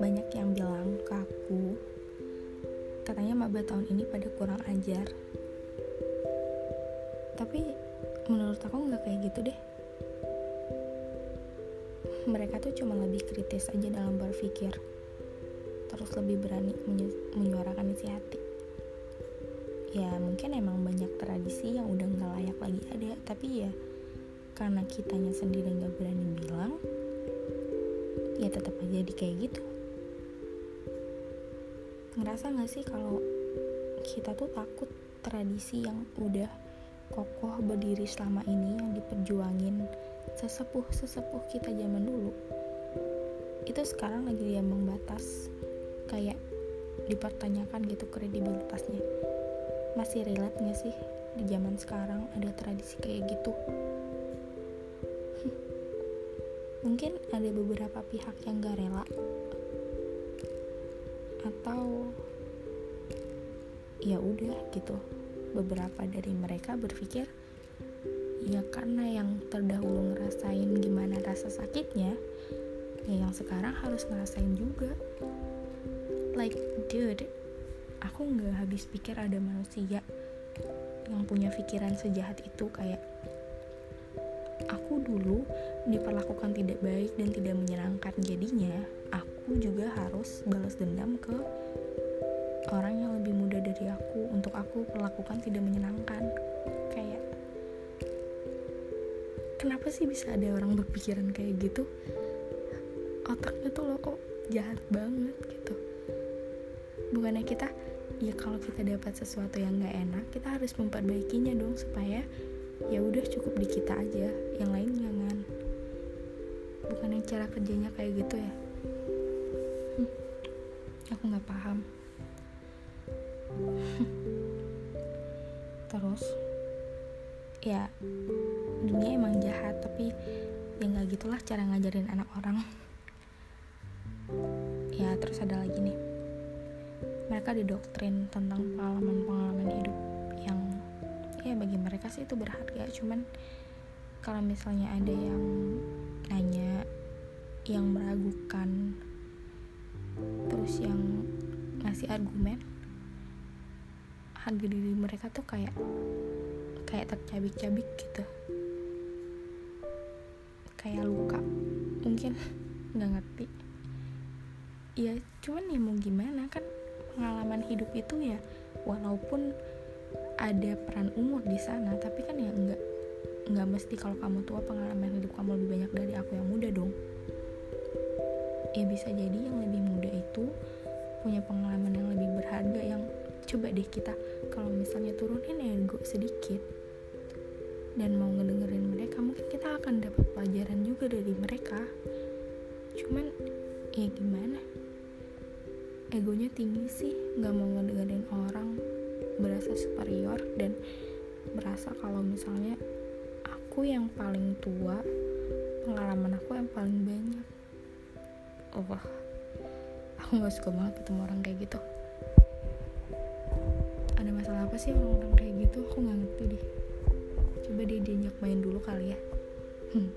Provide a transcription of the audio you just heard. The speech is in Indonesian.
Banyak yang bilang ke aku, katanya maba tahun ini pada kurang ajar. Tapi menurut aku nggak kayak gitu deh. Mereka tuh cuma lebih kritis aja dalam berpikir, terus lebih berani menyuarakan isi hati. Ya mungkin emang banyak tradisi yang udah nggak layak lagi ada, tapi ya karena kitanya sendiri nggak berani bilang ya tetap aja di kayak gitu. Ngerasa nggak sih kalau kita tuh takut tradisi yang udah kokoh berdiri selama ini yang diperjuangin sesepuh sesepuh kita zaman dulu itu sekarang lagi diambang batas kayak dipertanyakan gitu kredibilitasnya. Masih relate nggak sih di zaman sekarang ada tradisi kayak gitu mungkin ada beberapa pihak yang gak rela. Atau ya udah gitu. Beberapa dari mereka berpikir ya karena yang terdahulu ngerasain gimana rasa sakitnya ya yang sekarang harus ngerasain juga. Like dude aku nggak habis pikir ada manusia yang punya pikiran sejahat itu kayak aku dulu diperlakukan tidak baik dan tidak menyenangkan jadinya aku juga harus balas dendam ke orang yang lebih muda dari aku untuk aku perlakukan tidak menyenangkan. Kayak kenapa sih bisa ada orang berpikiran kayak gitu? Otaknya tuh lo kok jahat banget gitu. Bukannya kita ya kalau kita dapat sesuatu yang gak enak kita harus memperbaikinya dong supaya ya udah cukup di kita aja yang lain jangan. Bukan yang cara kerjanya kayak gitu ya. Hm, aku nggak paham. Terus ya dunia emang jahat tapi ya nggak gitulah cara ngajarin anak orang. Ya terus ada lagi nih. Mereka didoktrin tentang ya sih itu berharga cuman kalau misalnya ada yang nanya yang meragukan terus yang ngasih argumen harga diri mereka tuh kayak kayak tercabik-cabik gitu. Kayak luka. Mungkin nggak ngerti. Ya cuman ya mau gimana kan pengalaman hidup itu ya walaupun ada peran umur di sana tapi kan ya nggak nggak mesti kalau kamu tua pengalaman hidup kamu lebih banyak dari aku yang muda dong. Ya bisa jadi yang lebih muda itu punya pengalaman yang lebih berharga yang coba deh kita kalau misalnya turunin ego sedikit dan mau ngedengerin mereka mungkin kita akan dapat pelajaran juga dari mereka. Cuman ya gimana? Egonya tinggi sih nggak mau ngedengerin orang berasa superior dan berasa kalau misalnya aku yang paling tua pengalaman aku yang paling banyak. Oh wah aku nggak suka banget ketemu orang kayak gitu. Ada masalah apa sih orang-orang kayak gitu? Aku nggak ngerti deh. Coba dia diajak main dulu kali ya. Hmm.